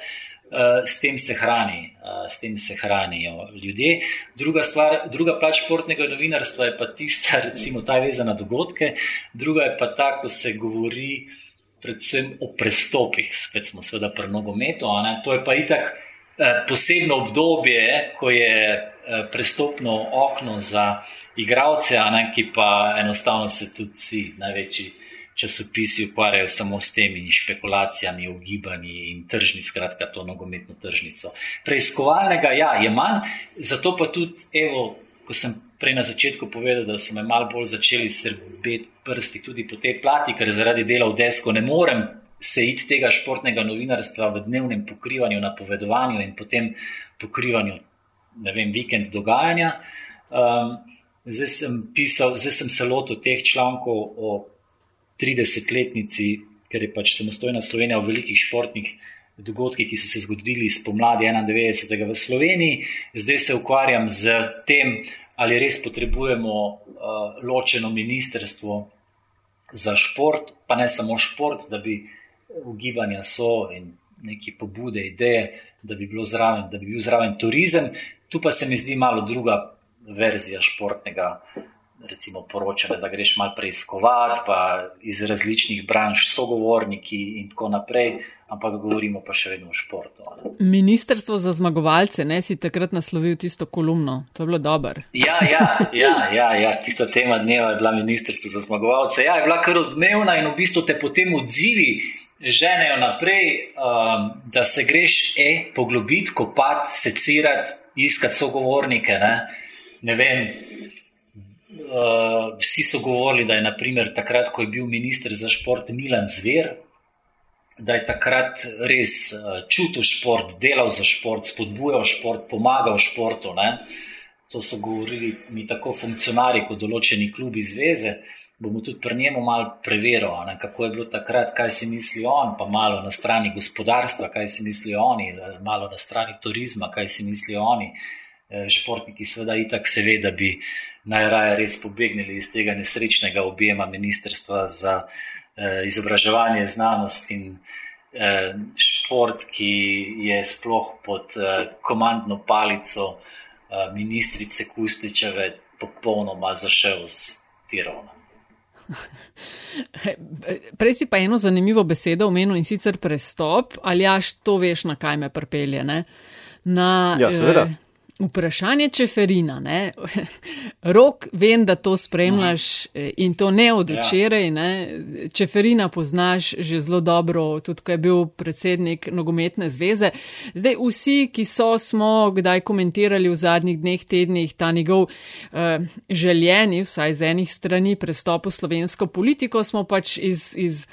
S3: s, tem hrani, uh, s tem se hranijo ljudje. Druga, stvar, druga plač športnega novinarstva je pa tista, <laughs> recimo, ta vezana na dogodke, druga je pa ta, ko se govori predvsem o prestopih, spet smo seveda pri nogometu. To je pa itak uh, posebno obdobje, ko je prestopno okno za igralce, ki pa enostavno se tudi vsi največji časopisi ukvarjajo samo s temi špekulacijami, ugibanji in tržnic, skratka, to nogometno tržnico. Preiskovalnega ja, je manj, zato pa tudi, evo, ko sem prej na začetku povedal, da so me malo bolj začeli srbeti prsti tudi po tej plati, ker zaradi dela v desko ne morem. Se id tega športnega novinarstva v dnevnem pokrivanju, napovedovanju in potem pokrivanju, ne vem, vikend dogajanja. Um, zdaj sem pisal, zdaj sem se lotil teh člankov o 30-letnici, ker je pač samostojna Slovenija v velikih športnih dogodkih, ki so se zgodili spomladi 91. v Sloveniji. Zdaj se ukvarjam z tem, ali res potrebujemo uh, ločeno ministrstvo za šport, pa ne samo šport, da bi ugibanja so in neke pobude, ideje, da bi, zraven, da bi bil zraven turizem. Tu pa se mi zdi malo druga verzija športnega recimo, poročale, da greš malo preiskovati, pa iz različnih branž, sogovorniki in tako naprej, ampak govorimo pa še vedno o športu.
S2: Ministrstvo za zmagovalce, ne si takrat naslovil tisto kolumno, to je bilo dobro.
S3: Ja, ja, ja, ja, ja, tista tema dneva je bila Ministrstvo za zmagovalce. Ja, je bila kar odmevna in v bistvu te potem odzivi. Ženejo naprej, um, da se greš e, poglobiti, kopati, secirati, iskati sogovornike. Ne, ne vem, uh, vsi so govorili, da je naprimer, takrat, ko je bil ministr za šport Milan Zver, da je takrat res uh, čutil šport, delal za šport, spodbujal šport, pomagal športu. Ne? To so govorili mi tako funkcionarji, kot določeni klubi zveze. Bomo tudi pri njemu malo preverili, kako je bilo takrat, kaj si misli on, pa malo na strani gospodarstva, kaj si mislijo oni, malo na strani turizma, kaj si mislijo oni. Športniki, seveda, itak se ve, da bi najraje res pobegnili iz tega nesrečnega objema Ministrstva za eh, izobraževanje, znanost in eh, šport, ki je sploh pod eh, komandno palico eh, ministrice Kustičeve popolnoma zašel z tirovna. <laughs>
S2: Prej si pa eno zanimivo besedo omenil in sicer prestop, ali jaš to veš, na kaj me pripelje. Na,
S1: ja, seveda. Eh,
S2: Vprašanje čeferina. Ne? <laughs> Rok, vem, da to spremljaš eh, in to ne od ja. včeraj. Ne? Čeferina poznaš že zelo dobro, tudi ko je bil predsednik nogometne zveze. Zdaj, vsi, ki so, smo kdaj komentirali v zadnjih dneh, tednih ta njegov uh, željeni, vsaj z enih strani, prestop v slovensko politiko, smo pač iz. iz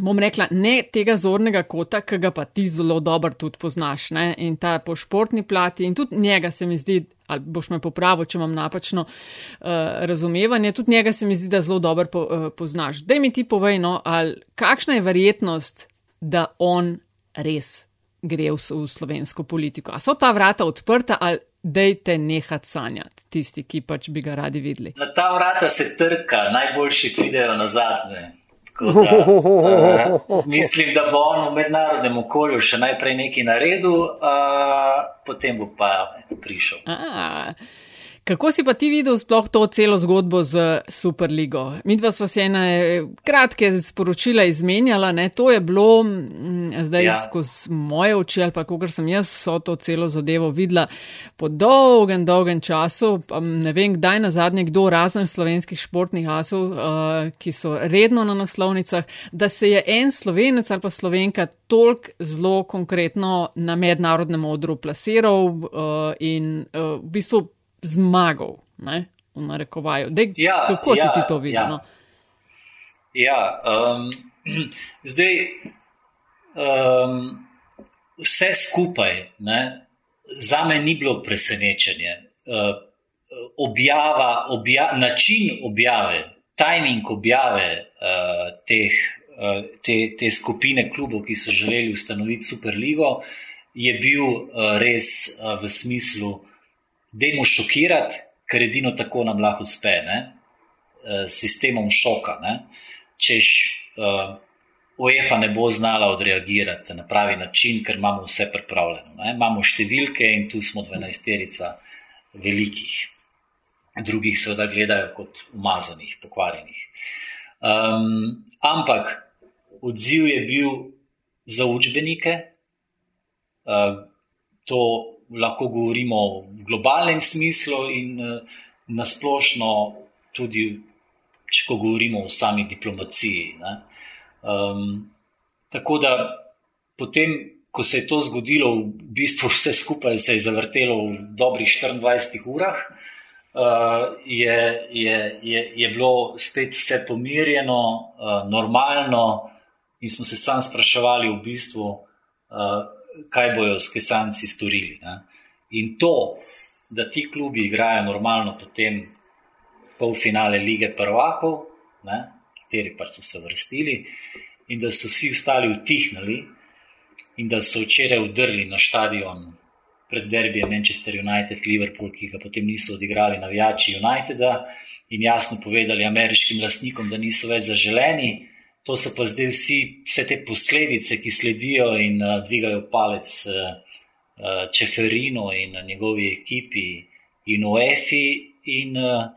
S2: bom rekla, ne tega zornega kota, ki ga pa ti zelo dobro tudi poznaš. Ne? In ta po športni plati, in tudi njega se mi zdi, ali boš me popravil, če imam napačno uh, razumevanje, tudi njega se mi zdi, da zelo dobro po, uh, poznaš. Daj mi ti povej, no, ali kakšna je verjetnost, da on res gre v, v slovensko politiko. A so ta vrata odprta ali. Dejte nehati sanjati, tisti, ki pač bi ga radi videli.
S3: Na ta vrata se trka, najboljši pridejo na zadnje. Uh, mislim, da bo on v mednarodnem okolju še najprej nekaj naredil, uh, potem bo pa prišel.
S2: A, Kako si pa ti videl sploh to celo zgodbo z Superligo? Mi dva sva se ena eh, kratke sporočila izmenjala, ne? to je bilo m, mm, zdaj ja. skozi moje oči ali pa kako sem jaz so to celo zadevo videla po dolgem, dolgem času. Ne vem, kdaj na zadnje kdo razen slovenskih športnih asov, uh, ki so redno na naslovnicah, da se je en slovenec ali pa slovenka tolk zelo konkretno na mednarodnem odru plasiral uh, in uh, v bistvu zmagal, ne, v narekovaju. Dej, ja, kako ja, si ti to videl?
S3: Ja,
S2: no?
S3: ja um, <clears throat> zdaj um, vse skupaj ne, za me ni bilo presenečenje. Uh, objava, obja, način objave, timing objave uh, teh, uh, te, te skupine klubov, ki so želeli ustanoviti Superligo, je bil uh, res uh, v smislu, da jim šokirati, ker edino tako nam lahko uspe, ne? Eh, s sistemom šoka. Ne? Češ uh, UEFA ne bo znala odreagirati na pravi način, ker imamo vse pripravljeno. Ne? Imamo številke in tu smo 12-terica velikih. Drugih seveda gledajo kot umazanih, pokvarjenih. Um, ampak odziv je bil za učbenike. Uh, to lahko govorimo v globalnem smislu in uh, nasplošno tudi, če govorimo o sami diplomaciji. Ne? Um, tako da potem, ko se je to zgodilo, v bistvu vse skupaj se je zavrtelo v dobrih 24 urah, uh, je, je, je, je bilo spet vse pomirjeno, uh, normalno, in smo se sami spraševali, v bistvu, uh, kaj bojo skesanci storili. Ne? In to, da ti klubi igrajo normalno, potem polfinale lige prvakov. Ne? kateri pač so se vrstili, in da so vsi ostali utihnili, in da so včeraj udrli na stadion pred derbijem Manchester United, Liverpool, ki ga potem niso odigrali navijači Uniteda in jasno povedali ameriškim lastnikom, da niso več zaželeni. To so pa zdaj vsi, vse te posledice, ki sledijo in uh, dvigajo palec uh, uh, Čeferinu in uh, njegovi ekipi in OEFI in uh,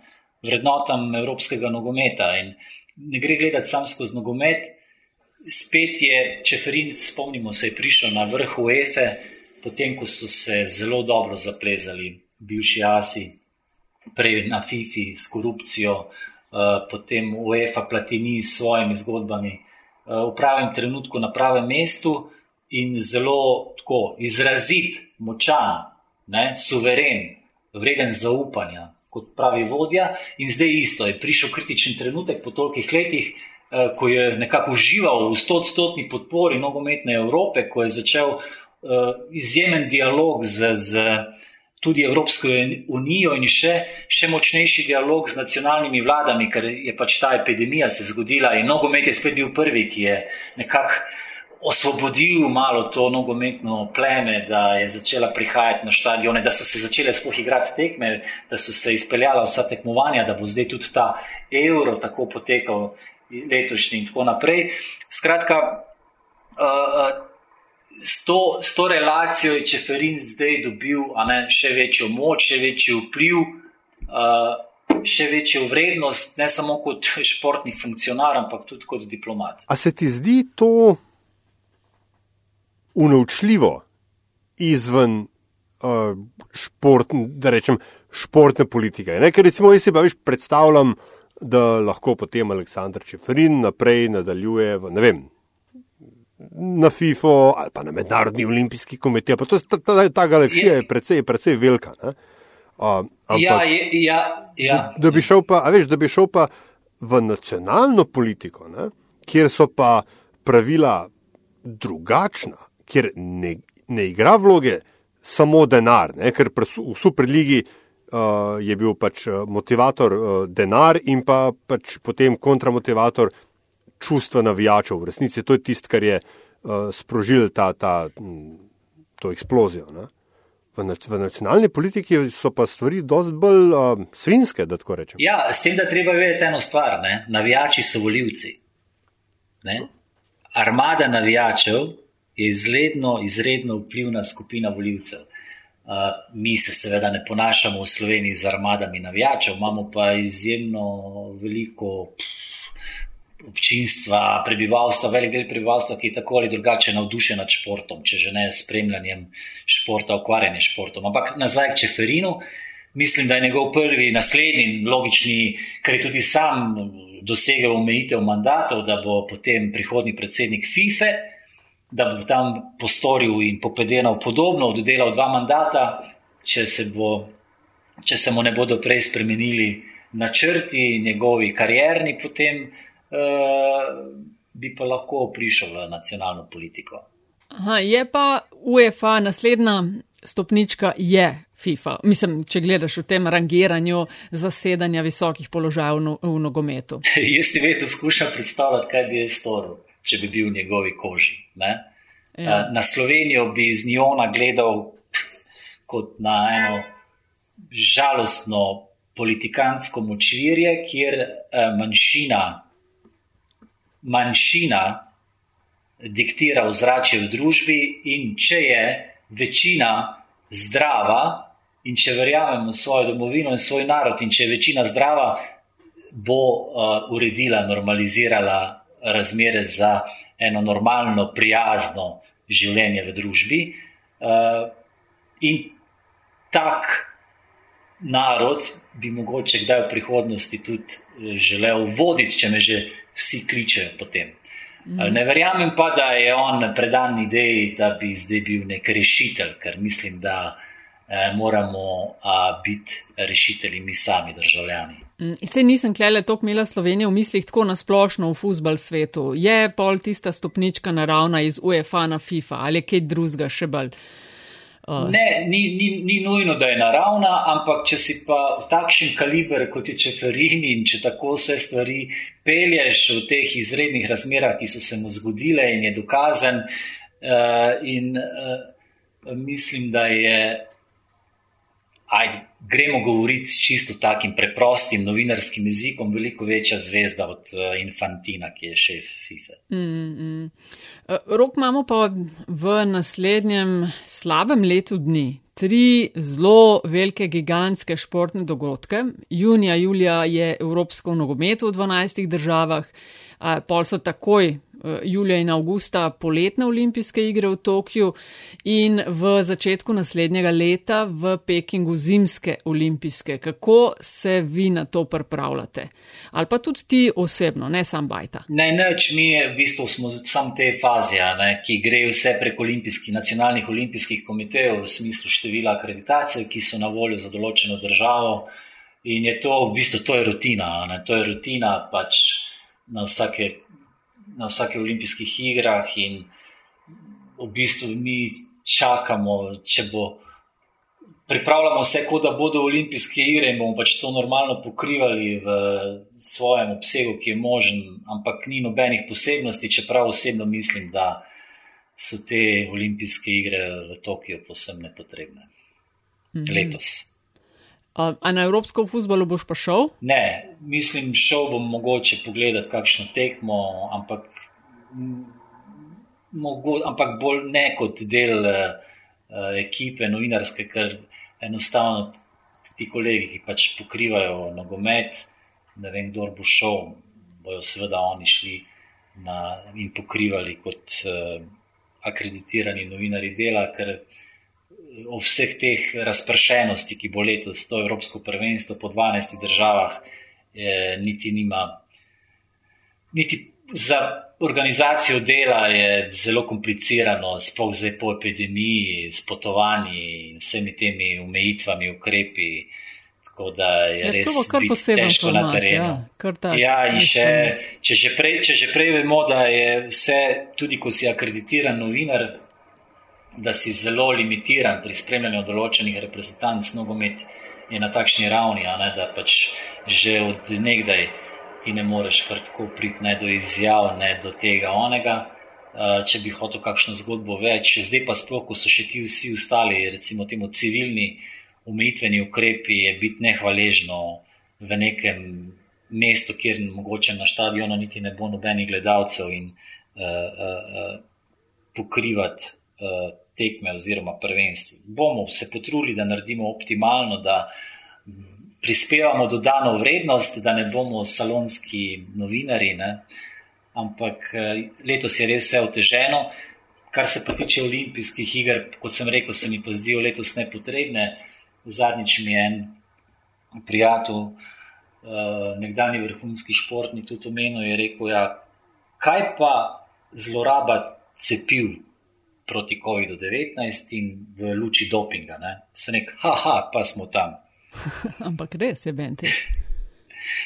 S3: vrednotam evropskega nogometa. In ne gre gledati samo skozi nogomet. Spet je Čeferin, spomnimo se, prišel na vrh UEFA, potem ko so se zelo dobro zaplezali, bivši Asi, prej na FIFI s korupcijo, uh, potem UEFA Platini s svojimi zgodbami, uh, v pravem trenutku na pravem mestu in zelo tako izrazit, močan, ne, suveren, vreden zaupanja kot pravi vodja, in zdaj isto je prišel kritičen trenutek po tolikih letih, eh, ko je nekako užival v stotstotni podpori nogometne Evrope, ko je začel izjemen dialog z, z tudi Evropsko unijo in še, še močnejši dialog z nacionalnimi vladami, ker je pač ta epidemija se zgodila in nogomet je spet bil prvi, ki je nekako osvobodil malo to nogometno pleme, da je začela prihajati na stadione, da so se začele sploh igrati tekme, da so se izpeljala vsa tekmovanja, da bo zdaj tudi ta evro tako potekal letošnji in tako naprej. Skratka, uh, s, to, s to relacijo je Čeferin zdaj dobil ne, še večjo moč, še večji vpliv. Uh, Še večjo vrednost, ne samo kot športni funkcionar, ampak tudi kot diplomat.
S1: A se ti zdi to unovčljivo izven uh, šport, da rečem, športne politike. Ne? Ker recimo jaz si pa več predstavljam, da lahko potem Aleksandr Čeferin naprej nadaljuje v, ne vem, na FIFO ali pa na Mednarodni olimpijski komitej. Ta, ta, ta, ta galaksija je precej, precej velika. Uh,
S3: ampak, ja, ja, ja.
S1: Da, da, bi pa, veš, da bi šel pa v nacionalno politiko, ne? kjer so pa pravila drugačna, kjer ne, ne igra vloge samo denar, ne? ker v superligi uh, je bil pač uh, motivator uh, denar in pa pač potem kontramotivator čustva navijačev. V resnici to je tisto, kar je uh, sprožil ta, ta, to eksplozijo. Ne? V, v nacionalni politiki so pa stvari dosti bolj uh, svinske, da tako rečem.
S3: Ja, s tem, da treba vedeti eno stvar. Ne? Navijači so voljivci. Armada navijačev je izredno, izredno vplivna skupina voljivcev. Uh, mi se seveda ne ponašamo v Sloveniji z armadami navijačev, imamo pa izjemno veliko občinstva, prebivalstva, velik del prebivalstva, ki je tako ali drugače navdušen nad športom, če že ne s spremljanjem športa, ukvarjanjem športom. Ampak nazaj k Čeferinu, mislim, da je njegov prvi, naslednji, logični, ker je tudi sam dosegel omejitev mandatov, da bo potem prihodni predsednik FIFE da bo tam postoril in popedenal podobno, oddelal dva mandata, če se, bo, če se mu ne bodo prej spremenili načrti, njegovi karjerni, potem bi pa lahko prišel v nacionalno politiko.
S2: Aha, je pa UEFA naslednja stopnička, je FIFA. Mislim, če gledaš v tem rangiranju zasedanja visokih položajev v, v nogometu. <laughs>
S3: Jaz si vedno skušam predstavljati, kaj bi jaz storil če bi bil v njegovi koži. Ja. Eh, na Slovenijo bi iz Njona gledal kot na eno žalostno politikansko močvirje, kjer eh, manjšina, manjšina diktira ozračje v družbi, in če je večina zdrava, in če verjamemo v svojo domovino in svoj narod, in če je večina zdrava, bo uh, uredila, normalizirala razmere za eno normalno, prijazno življenje v družbi. Uh, in tak narod bi mogoče kdaj v prihodnosti tudi eh, želel voditi, če me že vsi kličejo potem. Mm. Ne verjamem pa, da je on predan ideji, da bi zdaj bil nek rešitelj, ker mislim, da eh, moramo a, biti rešitelji mi sami, državljani.
S2: Se nisem klele tok imela Slovenije v mislih tako nasplošno v futbal svetu. Je pol tista stopnička naravna iz UEFA na FIFA ali kaj drugega še bolj?
S3: Uh. Ne, ni, ni, ni nujno, da je naravna, ampak če si pa v takšen kaliber kot je Čeferini in če tako vse stvari pelješ v teh izrednih razmerah, ki so se mu zgodile in je dokazen, uh, in uh, mislim, da je ajde, gremo govoriti s čisto takim preprostim novinarskim jezikom, veliko večja zvezda od uh, Infantina, ki je šef FIFA.
S2: Mm, mm. Uh, rok imamo pa v naslednjem slabem letu dni. Tri zelo velike, gigantske športne dogodke. Junija, julija je Evropsko nogometu v 12 državah, pol so takoj Eh, julija in avgusta poletne olimpijske igre v Tokiu in v začetku naslednjega leta v Pekingu zimske olimpijske. Kako se vi na to pripravljate? Ali pa tudi ti osebno, ne sam bajta?
S3: Ne, neč mi je v bistvu smo sam te faze, ki gre vse prek olimpijskih, nacionalnih olimpijskih komitejev v smislu števila akreditacij, ki so na voljo za določeno državo. In je to v bistvu to je rutina, ne? to je rutina pač na vsake na vsake olimpijskih igrah, in v bistvu mi čakamo, če bo. Pripravljamo vse, kot da bodo olimpijske igre in bomo pač to normalno pokrivali v svojem obsegu, ki je možen, ampak ni nobenih posebnosti, čeprav osebno mislim, da so te olimpijske igre v Tokiu posebno nepotrebne. Mhm. Letos.
S2: A na evropsko futbolu boš pa šel?
S3: Ne, mislim, šel bom mogoče pogledati kakšno tekmo, ampak, mogo, ampak bolj ne kot del uh, ekipe novinarske, ker enostavno ti kolegi, ki pač pokrivajo nogomet, ne vem, kdo bo šel, bojo seveda oni šli na, in pokrivali kot uh, akreditirani novinari dela, ker o vseh teh razpršenosti, ki bo letos to Evropsko prvenstvo po 12 državah, je, niti nima. Niti za organizacijo dela je zelo komplicirano, sploh zdaj po epidemiji, s potovanji in vsemi temi omejitvami, ukrepi. Tako da je ja, res težko format, na terenu. Ja, tak, ja in še, če, že prej, če že prej vemo, da je vse, tudi ko si akreditiran novinar, da si zelo limitiran pri spremljanju določenih reprezentanc, nogomet je na takšni ravni, ne, da pač že od nekdaj ti ne moreš kar tako priti ne do izjav, ne do tega onega. Uh, če bi hotel kakšno zgodbo več, zdaj pa sploh, ko so še ti vsi ostali, recimo temu civilni umejitveni ukrepi, je biti nehvaležno v nekem mestu, kjer mogoče na stadionu niti ne bo nobenih gledalcev in uh, uh, uh, pokrivati uh, tekme oziroma prvenstv. Bomo se potrudili, da naredimo optimalno, da prispevamo dodano vrednost, da ne bomo salonski novinari, ne? ampak eh, letos je res vse oteženo. Kar se pa tiče olimpijskih iger, kot sem rekel, se mi pa zdijo letos nepotrebne. Zadnjič mi je en prijatelj, eh, nekdani vrhunski športnik, tudi omenil, je rekel, ja, kaj pa zloraba cepiv proti COVID-19 in v luči dopinga. Ne? Se nek, haha, pa smo tam. <laughs>
S2: Ampak res je, Benti. <laughs>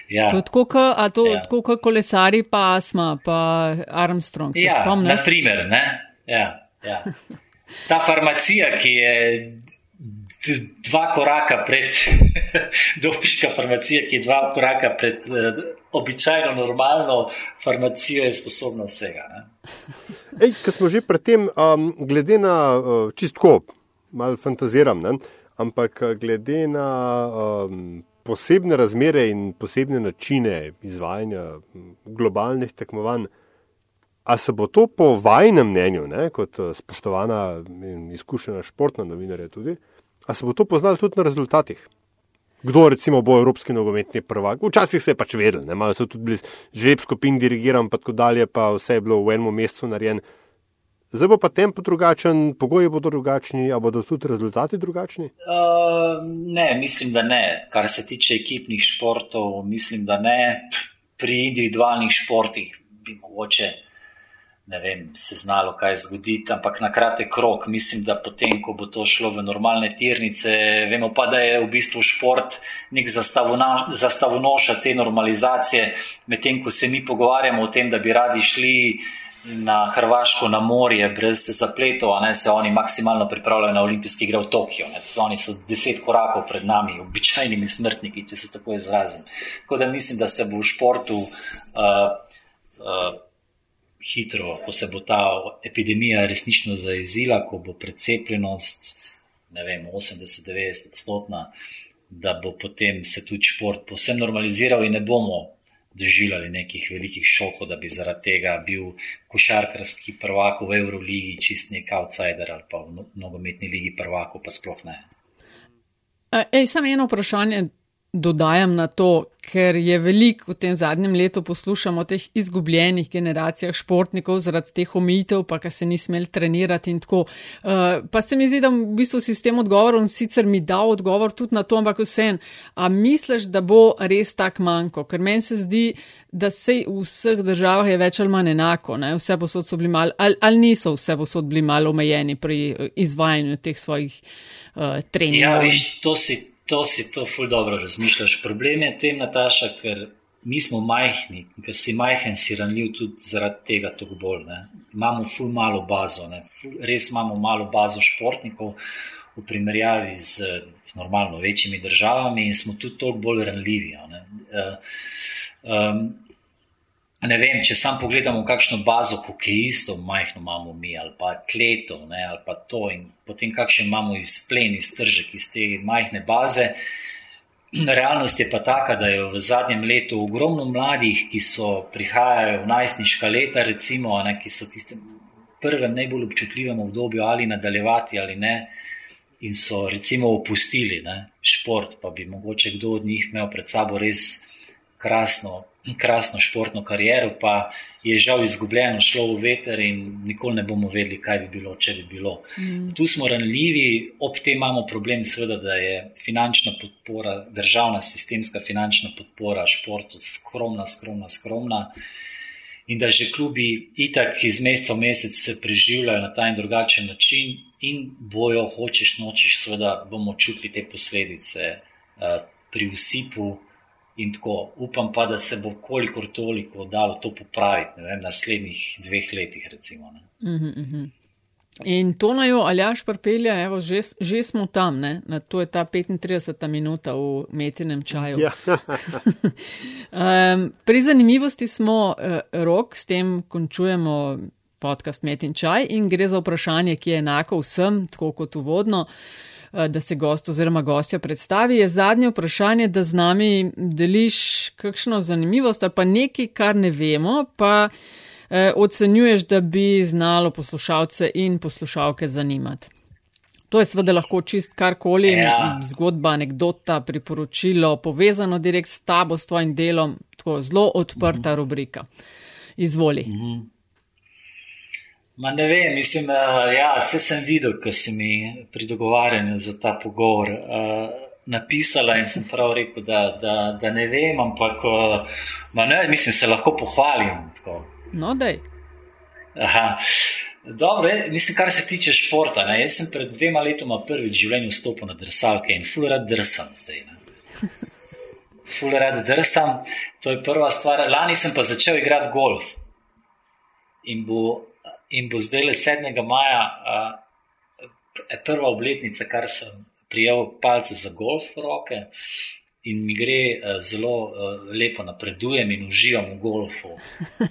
S3: Ja.
S2: To je tako, kot ja. ko kolesari, pa Asma, pa Armstrong.
S3: Ja, na primer, ne? Ja, ja. Ta farmacija, ki je dva koraka pred, <laughs> dopiška farmacija, ki je dva koraka pred uh, običajno, normalno farmacijo, je sposobna vsega.
S1: Ej, ko smo že pri tem, um, glede na uh, čistko, malo fantaziram, ne? ampak uh, glede na um, posebne razmere in posebne načine izvajanja globalnih tekmovanj, A se bo to po vajnem mnenju, ne, kot eh, spoštovana in izkušena športna novinarja tudi, a se bo to poznalo tudi na rezultatih? Kdo recimo bo evropski nogometni prvak? Včasih se je pač vedel, ne, malo so tudi bili žreb skupin dirigiran, pa tako dalje, pa vse je bilo v enem mesecu narejen. Zdaj bo pa tempo drugačen, pogoji bodo drugačni, a bodo tudi rezultati drugačni?
S3: Uh, ne, mislim, da ne. Kar se tiče ekipnih športov, mislim, da ne. Pri individualnih športih bi mogoče ne vem, se znalo kaj zgoditi, ampak na kratek rok, mislim, da potem, ko bo to šlo v normalne tirnice, vemo pa, da je v bistvu šport nek zastavonoša te normalizacije, medtem ko se mi pogovarjamo o tem, da bi radi šli na Hrvaško na morje brez zapletov, a ne se oni maksimalno pripravljajo na olimpijski igre v Tokio. Oni so deset korakov pred nami, običajnimi smrtniki, če se tako izrazim. Tako da mislim, da se bo v športu uh, uh, hitro, ko se bo ta epidemija resnično zaezila, ko bo precepljenost, vem, 80-90 odstotna, da bo potem se tudi šport posebno normaliziral in ne bomo doživljali nekih velikih šokov, da bi zaradi tega bil košarkarski prvak v Euroligi čist nek outsider ali pa v no-, nogometni ligi prvakov, pa sploh ne.
S2: Ej, samo eno vprašanje, dodajam na to, ker je veliko v tem zadnjem letu poslušamo o teh izgubljenih generacijah športnikov zaradi teh omejitev, pa ki se ni smel trenirati in tako. Uh, pa se mi zdi, da v bistvu sistem odgovorov sicer mi da odgovor tudi na to, ampak vsem. A misliš, da bo res tak manjko? Ker meni se zdi, da se v vseh državah je več ali manj enako. Ne? Vse posod so bili mal, ali, ali niso vse posod bili malo omejeni pri eh, izvajanju teh svojih uh, treningov.
S3: Ja, viš, to si to si to ful dobro razmišljaš. Problem je tem, Nataša, ker mi smo majhni, ker si majhen, si ranljiv tudi zaradi tega toliko bolj. Ne. Imamo ful malo bazo, ful, res imamo malo bazo športnikov v primerjavi z normalno večjimi državami in smo tudi toliko bolj ranljivi. Um, Ne vem, če sam pogledamo, kakšno bazo hokejistov majhno imamo mi, ali pa atletov, ne, ali pa to, in potem kakšen imamo izplen, iztržek iz te majhne baze. Realnost je pa taka, da je v zadnjem letu ogromno mladih, ki so prihajajo v najstniška leta, recimo, ne, ki so tiste prvem najbolj občutljivem obdobju ali nadaljevati ali ne, in so recimo opustili ne, šport, pa bi mogoče kdo od njih imel pred sabo res krasno krasno športno kariero, pa je žal izgubljeno, šlo v veter in nikoli ne bomo vedeli, kaj bi bilo, če bi bilo. Mm. Tu smo ranljivi, ob tem imamo problem, seveda, da je finančna podpora, državna sistemska finančna podpora športu skromna, skromna, skromna. In da že klubi itak iz meseca v mesec se preživljajo na ta in drugačen način, in bojo, hočeš, nočeš, seveda bomo čutili te posledice uh, pri usipu, In tako upam pa, da se bo kolikor toliko dalo to popraviti v naslednjih dveh letih. Recimo,
S2: uh -huh, uh -huh. In to naj jo Aljaš pripelje, evo, že, že smo tam, ne? Na to je ta 35 minuta v metinem čaju. Ja. <laughs> um, pri zanimivosti smo uh, rok, s tem končujemo podcast Metin čaj in gre za vprašanje, ki je enako vsem, tako kot uvodno. Uh, da se gost oziroma gostja predstavi, je zadnje vprašanje, da z nami deliš kakšno zanimivost ali pa nekaj, kar ne vemo, pa eh, ocenjuješ, da bi znalo poslušalce in poslušalke zanimati. To je seveda lahko čist karkoli, ja. zgodba, anekdota, priporočilo, povezano direkt s tabo, s tvojim delom, tako zelo odprta mhm. rubrika. Izvoli. Mhm.
S3: Ma ne vem, mislim, da ja, vse sem videl, ko si mi pri dogovarjanju za ta pogovor uh, napisala in sem prav rekel, da, da, da ne vem, ampak uh, ne, mislim, se lahko pohvalim. Tako.
S2: No, da je.
S3: Dobro, mislim, kar se tiče športa. Ne, jaz sem pred dvema letoma prvič v življenju stopil na drsalke in fulerad drsam zdaj. <laughs> Fulerad drsam, to je prva stvar. Lani sem pa začel igrati golf. In bo in bo zdaj le 7. maja uh, prva obletnica, kar sem prijel palce za golf roke. In mi gre uh, zelo uh, lepo, napredujem in uživam v golfu.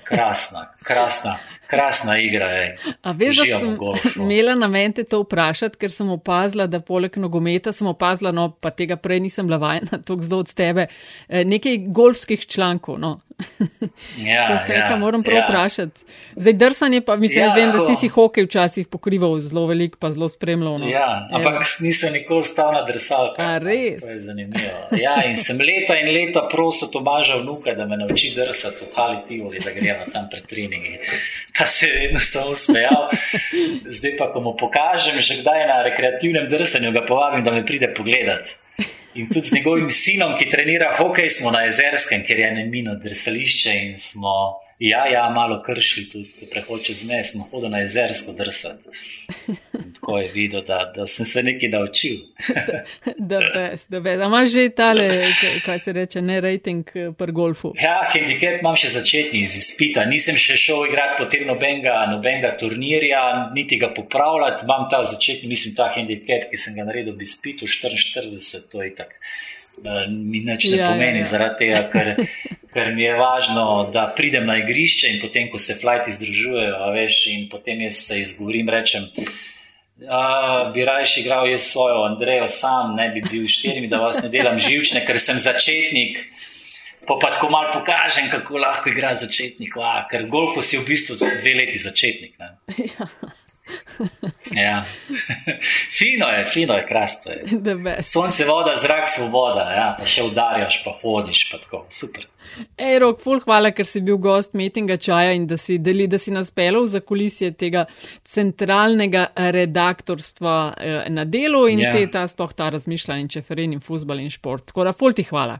S3: Krasna, krasna, Krasna igra je.
S2: A veš, da sem <laughs> imela na mente to vprašati, ker sem opazila, da poleg nogometa sem opazila, no pa tega prej nisem bila vajena, <laughs> to zdo od tebe, eh, nekaj golfskih člankov. No.
S3: Ja, <laughs>
S2: Vse,
S3: ja,
S2: moram prav
S3: ja.
S2: vprašati. Zdaj drsanje pa mislim,
S3: Ja,
S2: jaz vem, da
S3: tako.
S2: ti si hokej včasih pokrival zelo velik, pa zelo spremljal. No.
S3: Ja, ampak nisem nikoli stal na drsalkah.
S2: A, res?
S3: To je zanimivo. Ja, in sem leta in leta prosil Tomaža vnuka, da me nauči drsati v Hali Tivoli, da gremo tam pred treningi. Pa se je vedno samo smejal. Zdaj pa, ko mu pokažem, že kdaj na rekreativnem drsanju, ga povabim, da me pride pogledat. In tudi z njegovim sinom, ki trenira hokej, smo na jezerskem, ker je nemino drsališče in smo, ja, ja, malo kršili tudi prehod čez meje, smo hodili na jezersko drsati. In tako je videl, da, da sem se nekaj naučil.
S2: Da, bes, da, bes. Imaš že tale, kaj se reče, ne rating eh, pri golfu?
S3: Ja, handicap imam še začetni iz izpita. Nisem še šel igrati potem nobenega, nobenega turnirja, niti ga popravljati. Imam ta začetni, mislim, ta handicap, ki sem ga naredil v izpitu 44, to je tako. Mi nič ne
S2: Ja, ja,
S3: pomeni
S2: ja.
S3: zaradi tega, ker, ker mi je važno, da pridem na igrišče in potem, ko se flighti združujejo, veš, in potem jaz se izgovorim, rečem, a, bi rajši igral jaz svojo Andrejo sam, ne bi bil štirimi, da vas ne delam živčne, ker sem začetnik. Pa pa tako malo pokažem, kako lahko igra začetnik, a, ker golfu si v bistvu dve leti začetnik. Ne? <laughs> Ja. Fino je, fino je, krasno je. Sonce, voda, zrak, svoboda, ja, pa še udarjaš, pa hodiš, pa tako, super.
S2: Ej, Rok, ful, hvala, ker si bil gost metinga čaja in da si, deli, da si nas pelil za kulisje tega centralnega redaktorstva eh, na delu in
S3: Ja.
S2: te ta sploh ta razmišljanje, čeferin in futbal in šport. Tako da, ful ti hvala.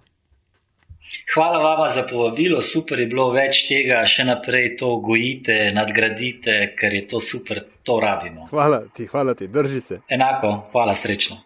S3: Hvala vama za povabilo, super je bilo več tega, še naprej to gojite, nadgradite, ker je to super, to rabimo.
S1: Hvala ti, hvala ti, drži se.
S3: Enako, hvala srečno.